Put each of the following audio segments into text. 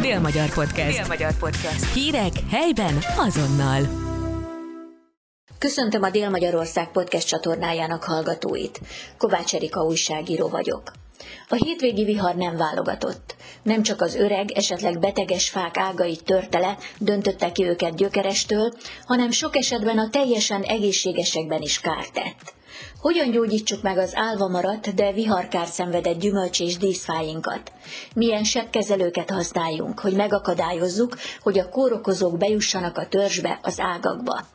Dél-Magyar Podcast. Dél-Magyar Podcast. Hírek helyben azonnal. Köszöntöm a Dél-Magyarország podcast csatornájának hallgatóit. Kovács Erika újságíró vagyok. A hétvégi vihar nem válogatott. Nem csak az öreg, esetleg beteges fák ágait törte döntötte ki őket gyökerestől, hanem sok esetben a teljesen egészségesekben is kárt tett. Hogyan gyógyítsuk meg az álva maradt, de viharkár szenvedett gyümölcs és díszfáinkat? Milyen sebkezelőket használjunk, hogy megakadályozzuk, hogy a kórokozók bejussanak a törzsbe, az ágakba?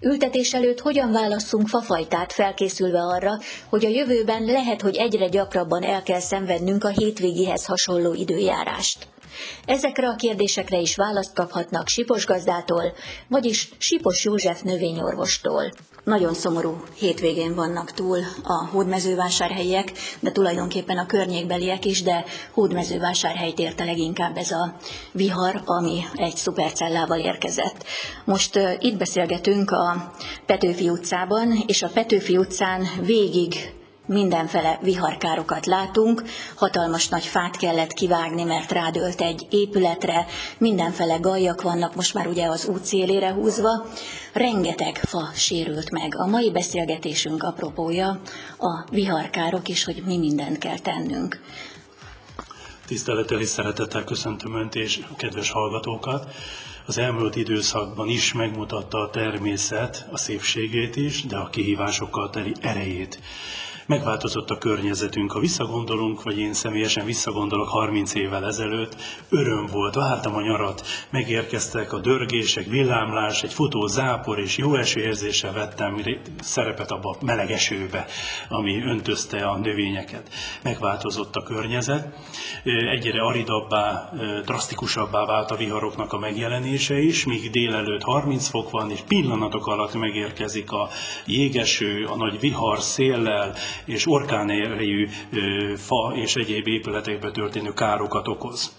Ültetés előtt hogyan válasszunk fafajtát felkészülve arra, hogy a jövőben lehet, hogy egyre gyakrabban el kell szenvednünk a hétvégihez hasonló időjárást? Ezekre a kérdésekre is választ kaphatnak Sipos gazdától, vagyis Sipos József növényorvostól. Nagyon szomorú hétvégén vannak túl a hódmezővásárhelyiek, de tulajdonképpen a környékbeliek is, de hódmezővásárhelyt érte leginkább ez a vihar, ami egy szupercellával érkezett. Most uh, itt beszélgetünk a Petőfi utcában, és a Petőfi utcán végig mindenfele viharkárokat látunk, hatalmas nagy fát kellett kivágni, mert rádölt egy épületre, mindenfele gajak vannak, most már ugye az út szélére húzva, rengeteg fa sérült meg. A mai beszélgetésünk apropója a viharkárok is, hogy mi mindent kell tennünk. Tisztelettel és szeretettel köszöntöm Önt és a kedves hallgatókat. Az elmúlt időszakban is megmutatta a természet a szépségét is, de a kihívásokkal teli erejét megváltozott a környezetünk. Ha visszagondolunk, vagy én személyesen visszagondolok 30 évvel ezelőtt, öröm volt, vártam a nyarat, megérkeztek a dörgések, villámlás, egy futó zápor, és jó esőérzéssel vettem szerepet abba a meleg esőbe, ami öntözte a növényeket. Megváltozott a környezet, egyre aridabbá, drasztikusabbá vált a viharoknak a megjelenése is, míg délelőtt 30 fok van, és pillanatok alatt megérkezik a jégeső, a nagy vihar széllel, és orkánérejű fa és egyéb épületekbe történő károkat okoz.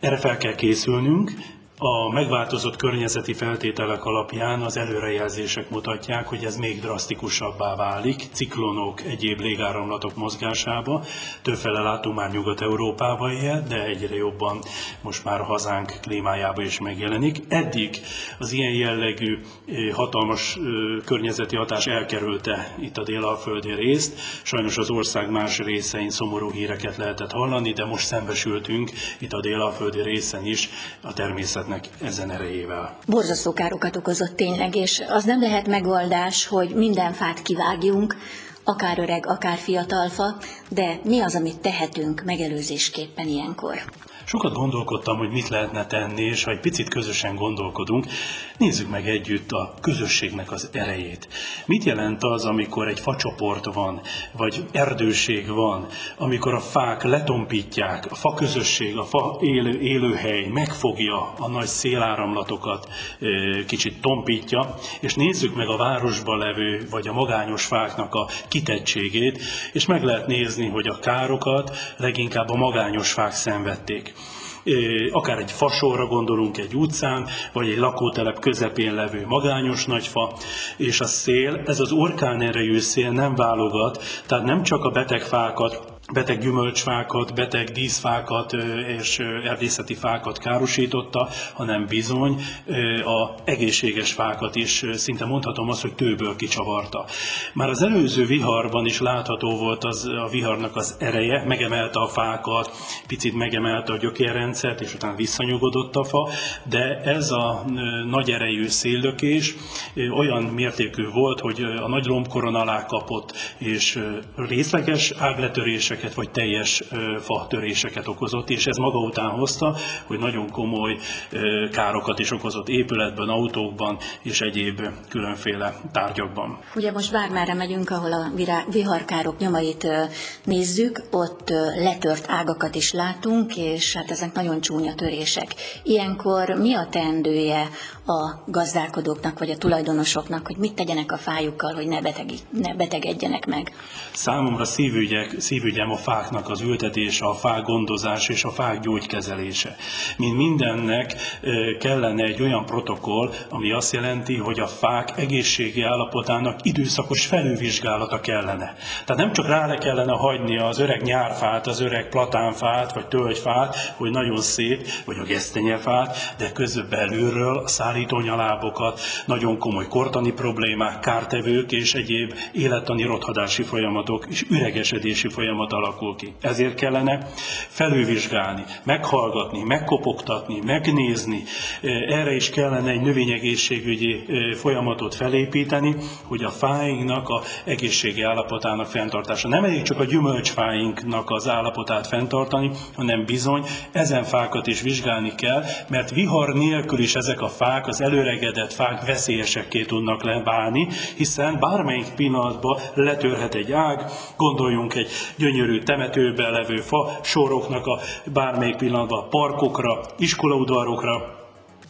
Erre fel kell készülnünk, a megváltozott környezeti feltételek alapján az előrejelzések mutatják, hogy ez még drasztikusabbá válik, ciklonok, egyéb légáramlatok mozgásába. Többfele látunk már Nyugat-Európába ilyen, de egyre jobban most már hazánk klímájába is megjelenik. Eddig az ilyen jellegű hatalmas környezeti hatás elkerülte itt a délalföldi részt. Sajnos az ország más részein szomorú híreket lehetett hallani, de most szembesültünk itt a délalföldi részen is a természet természetnek ezen erejével. Borzasztó károkat okozott tényleg, és az nem lehet megoldás, hogy minden fát kivágjunk, akár öreg, akár fiatal fa, de mi az, amit tehetünk megelőzésképpen ilyenkor? Sokat gondolkodtam, hogy mit lehetne tenni, és ha egy picit közösen gondolkodunk, nézzük meg együtt a közösségnek az erejét. Mit jelent az, amikor egy facsoport van, vagy erdőség van, amikor a fák letompítják, a fa közösség, a fa élő, élőhely megfogja a nagy széláramlatokat, kicsit tompítja, és nézzük meg a városban levő, vagy a magányos fáknak a kitettségét, és meg lehet nézni, hogy a károkat leginkább a magányos fák szenvedték akár egy fasorra gondolunk egy utcán, vagy egy lakótelep közepén levő magányos nagyfa, és a szél, ez az orkán erejű szél nem válogat, tehát nem csak a beteg fákat beteg gyümölcsfákat, beteg díszfákat és erdészeti fákat károsította, hanem bizony a egészséges fákat is szinte mondhatom azt, hogy tőből kicsavarta. Már az előző viharban is látható volt az, a viharnak az ereje, megemelte a fákat, picit megemelte a gyökérrendszert, és utána visszanyugodott a fa, de ez a nagy erejű széllökés olyan mértékű volt, hogy a nagy lombkoron alá kapott, és részleges ágletörések töréseket, vagy teljes fa töréseket okozott, és ez maga után hozta, hogy nagyon komoly károkat is okozott épületben, autókban és egyéb különféle tárgyakban. Ugye most bármerre megyünk, ahol a viharkárok nyomait nézzük, ott letört ágakat is látunk, és hát ezek nagyon csúnya törések. Ilyenkor mi a teendője a gazdálkodóknak vagy a tulajdonosoknak, hogy mit tegyenek a fájukkal, hogy ne, beteg, ne betegedjenek meg? Számomra szívügyek, szívügyem hanem a fáknak az ültetése, a fák gondozás és a fák gyógykezelése. Mint mindennek kellene egy olyan protokoll, ami azt jelenti, hogy a fák egészségi állapotának időszakos felülvizsgálata kellene. Tehát nem csak rá le kellene hagyni az öreg nyárfát, az öreg platánfát, vagy tölgyfát, hogy nagyon szép, vagy a gesztenyefát, de közben belülről a szállítónyalábokat, nagyon komoly kortani problémák, kártevők és egyéb élettani rothadási folyamatok és üregesedési folyamat alakul ki. Ezért kellene felülvizsgálni, meghallgatni, megkopogtatni, megnézni. Erre is kellene egy növényegészségügyi folyamatot felépíteni, hogy a fáinknak a egészségi állapotának fenntartása. Nem elég csak a gyümölcsfáinknak az állapotát fenntartani, hanem bizony ezen fákat is vizsgálni kell, mert vihar nélkül is ezek a fák, az előregedett fák veszélyesekké tudnak lebálni, hiszen bármelyik pillanatban letörhet egy ág, gondoljunk egy gyönyörű temetőben levő fa soroknak a bármelyik pillanatban parkokra, iskolaudvarokra,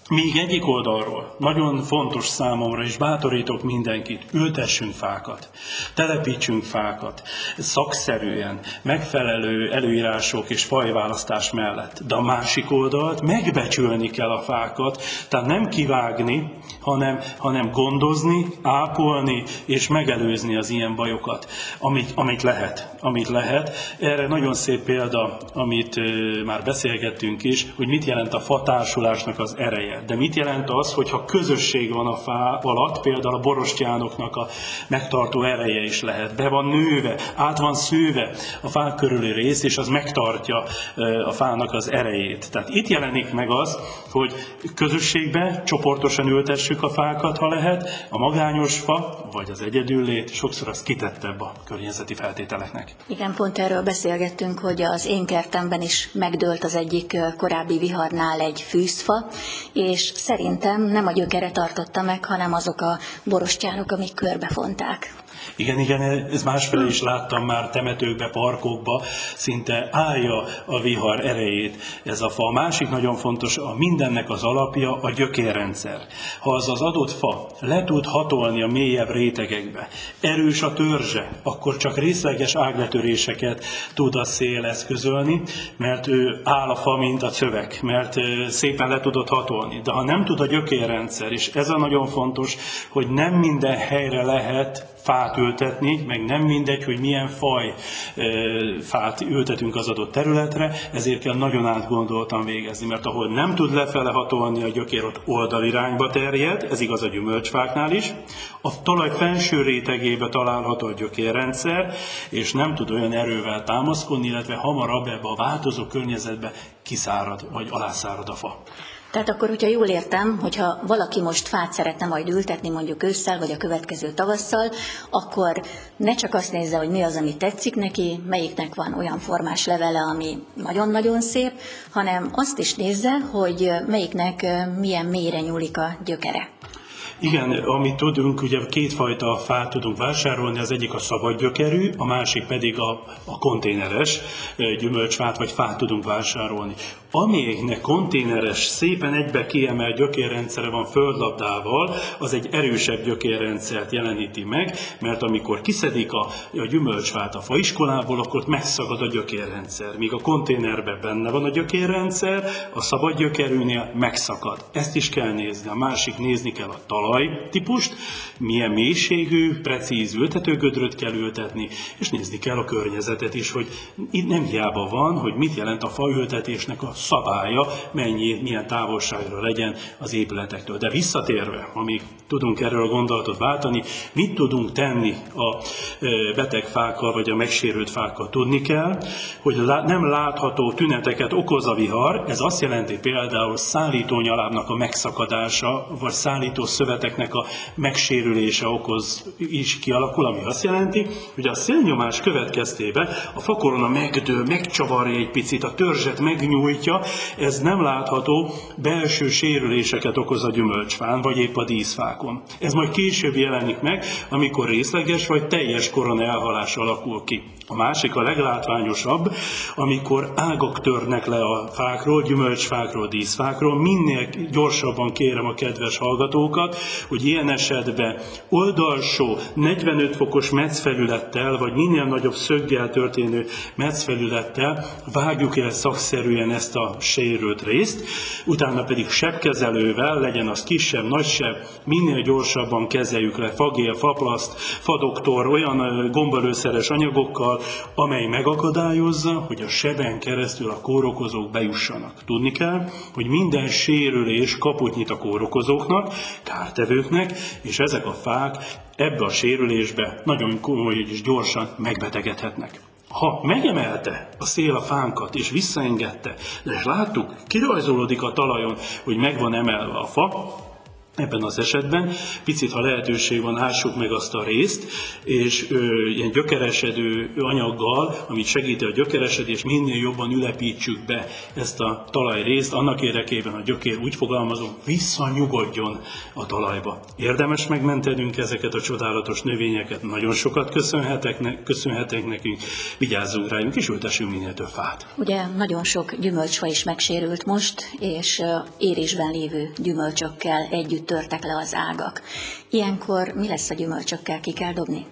még egyik oldalról nagyon fontos számomra, és bátorítok mindenkit, ültessünk fákat, telepítsünk fákat, szakszerűen, megfelelő előírások és fajválasztás mellett. De a másik oldalt megbecsülni kell a fákat, tehát nem kivágni, hanem, hanem gondozni, ápolni és megelőzni az ilyen bajokat, amit, amit lehet. Amit lehet. Erre nagyon szép példa, amit már beszélgettünk is, hogy mit jelent a fatársulásnak az ereje. De mit jelent az, hogyha közösség van a fá alatt, például a borostyánoknak a megtartó ereje is lehet. Be van nőve, át van szőve a fák körüli rész, és az megtartja a fának az erejét. Tehát itt jelenik meg az, hogy közösségbe csoportosan ültessük a fákat, ha lehet. A magányos fa, vagy az egyedüllét sokszor az kitettebb a környezeti feltételeknek. Igen, pont erről beszélgettünk, hogy az én kertemben is megdőlt az egyik korábbi viharnál egy fűzfa, és szerintem nem a gyökere tartotta meg, hanem azok a borostyánok, amik körbefonták. Igen, igen, ez másfelé is láttam már temetőkbe, parkokba, szinte állja a vihar erejét ez a fa. A másik nagyon fontos, a mindennek az alapja a gyökérrendszer. Ha az az adott fa le tud hatolni a mélyebb rétegekbe, erős a törzse, akkor csak részleges ágletöréseket tud a szél eszközölni, mert ő áll a fa, mint a szöveg, mert szépen le tudott hatolni. De ha nem tud a gyökérrendszer, és ez a nagyon fontos, hogy nem minden helyre lehet fát ültetni, meg nem mindegy, hogy milyen faj fát ültetünk az adott területre, ezért kell nagyon átgondoltan végezni, mert ahol nem tud lefele hatolni a gyökér, ott oldalirányba terjed, ez igaz a gyümölcsfáknál is, a talaj felső rétegébe található a gyökérrendszer, és nem tud olyan erővel támaszkodni, illetve hamarabb ebbe a változó környezetbe kiszárad, vagy alászárad a fa. Tehát akkor, hogyha jól értem, hogyha valaki most fát szeretne majd ültetni mondjuk ősszel, vagy a következő tavasszal, akkor ne csak azt nézze, hogy mi az, ami tetszik neki, melyiknek van olyan formás levele, ami nagyon-nagyon szép, hanem azt is nézze, hogy melyiknek milyen mélyre nyúlik a gyökere. Igen, amit tudunk, ugye kétfajta fát tudunk vásárolni, az egyik a szabad gyökerű, a másik pedig a, a konténeres gyümölcsfát vagy fát tudunk vásárolni. Amelyiknek konténeres, szépen egybe kiemelt gyökérrendszere van földlabdával, az egy erősebb gyökérrendszert jeleníti meg, mert amikor kiszedik a, a gyümölcsfát a faiskolából, akkor ott megszagad a gyökérrendszer. Míg a konténerben benne van a gyökérrendszer, a szabad gyökerűnél megszakad. Ezt is kell nézni. A másik nézni kell a talajtípust, milyen mélységű, precíz ültetőgödröt kell ültetni, és nézni kell a környezetet is, hogy itt nem hiába van, hogy mit jelent a faültetésnek a szabálya, mennyi, milyen távolságra legyen az épületektől. De visszatérve, amíg tudunk erről a gondolatot váltani, mit tudunk tenni a beteg fákkal, vagy a megsérült fákkal? Tudni kell, hogy nem látható tüneteket okoz a vihar, ez azt jelenti például szállítónyalábnak a megszakadása, vagy szállító szöveteknek a megsérülése okoz is kialakul, ami azt jelenti, hogy a szélnyomás következtében a fakorona megdő, megcsavarja egy picit, a törzset megnyújtja, mutatja, ez nem látható, belső sérüléseket okoz a gyümölcsfán, vagy épp a díszfákon. Ez majd később jelenik meg, amikor részleges vagy teljes korona elhalás alakul ki. A másik a leglátványosabb, amikor ágak törnek le a fákról, gyümölcsfákról, díszfákról. Minél gyorsabban kérem a kedves hallgatókat, hogy ilyen esetben oldalsó 45 fokos meccfelülettel, vagy minél nagyobb szöggel történő meccfelülettel vágjuk el szakszerűen ezt a sérült részt, utána pedig sebkezelővel, legyen az kisebb, nagysebb, minél gyorsabban kezeljük le fagél, faplaszt, fadoktor, olyan gombalőszeres anyagokkal, amely megakadályozza, hogy a seben keresztül a kórokozók bejussanak. Tudni kell, hogy minden sérülés kaput nyit a kórokozóknak, kártevőknek, és ezek a fák ebbe a sérülésbe nagyon komoly és gyorsan megbetegedhetnek. Ha megemelte a szél a fánkat és visszaengedte, és láttuk, kirajzolódik a talajon, hogy meg van emelve a fa, Ebben az esetben picit, ha lehetőség van, ássuk meg azt a részt, és ö, ilyen gyökeresedő anyaggal, amit segíti a gyökeresedés, minél jobban ülepítsük be ezt a talajrészt, annak érdekében a gyökér úgy fogalmazom, visszanyugodjon a talajba. Érdemes megmentenünk ezeket a csodálatos növényeket, nagyon sokat köszönhetek, ne, köszönhetek nekünk, vigyázzunk rájuk, és ültessünk minél több fát. Ugye nagyon sok gyümölcsfa is megsérült most, és érésben lévő gyümölcsökkel együtt törtek le az ágak. Ilyenkor mi lesz a gyümölcsökkel, ki kell dobni?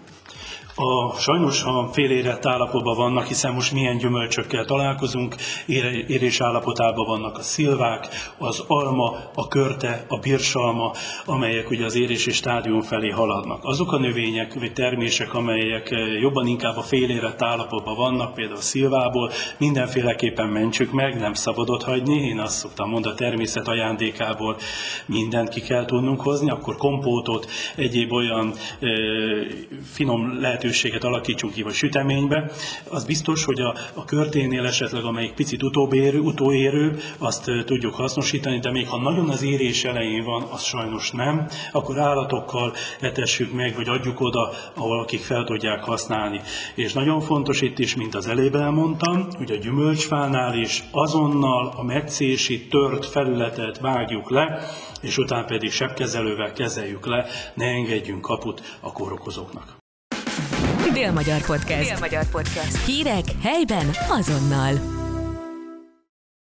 A, sajnos a félérett állapotban vannak, hiszen most milyen gyümölcsökkel találkozunk, érés állapotában vannak a szilvák, az alma, a körte, a birsalma, amelyek ugye az érési stádium felé haladnak. Azok a növények vagy termések, amelyek eh, jobban inkább a félérett állapotban vannak, például a szilvából, mindenféleképpen mentsük meg, nem szabadott hagyni. Én azt szoktam mondani, a természet ajándékából mindent ki kell tudnunk hozni, akkor kompótot, egyéb olyan e, finom lehetőségeket, lehetőséget alakítsunk ki, vagy süteménybe, az biztos, hogy a, a körténél esetleg, amelyik picit utóbérő, utóérő, azt tudjuk hasznosítani, de még ha nagyon az érés elején van, az sajnos nem, akkor állatokkal etessük meg, vagy adjuk oda, ahol akik fel tudják használni. És nagyon fontos itt is, mint az elébe elmondtam, hogy a gyümölcsfánál is azonnal a meccési tört felületet vágjuk le, és utána pedig sebkezelővel kezeljük le, ne engedjünk kaput a kórokozóknak. Dél-Magyar Podcast. Dél-Magyar Podcast. Hírek helyben azonnal.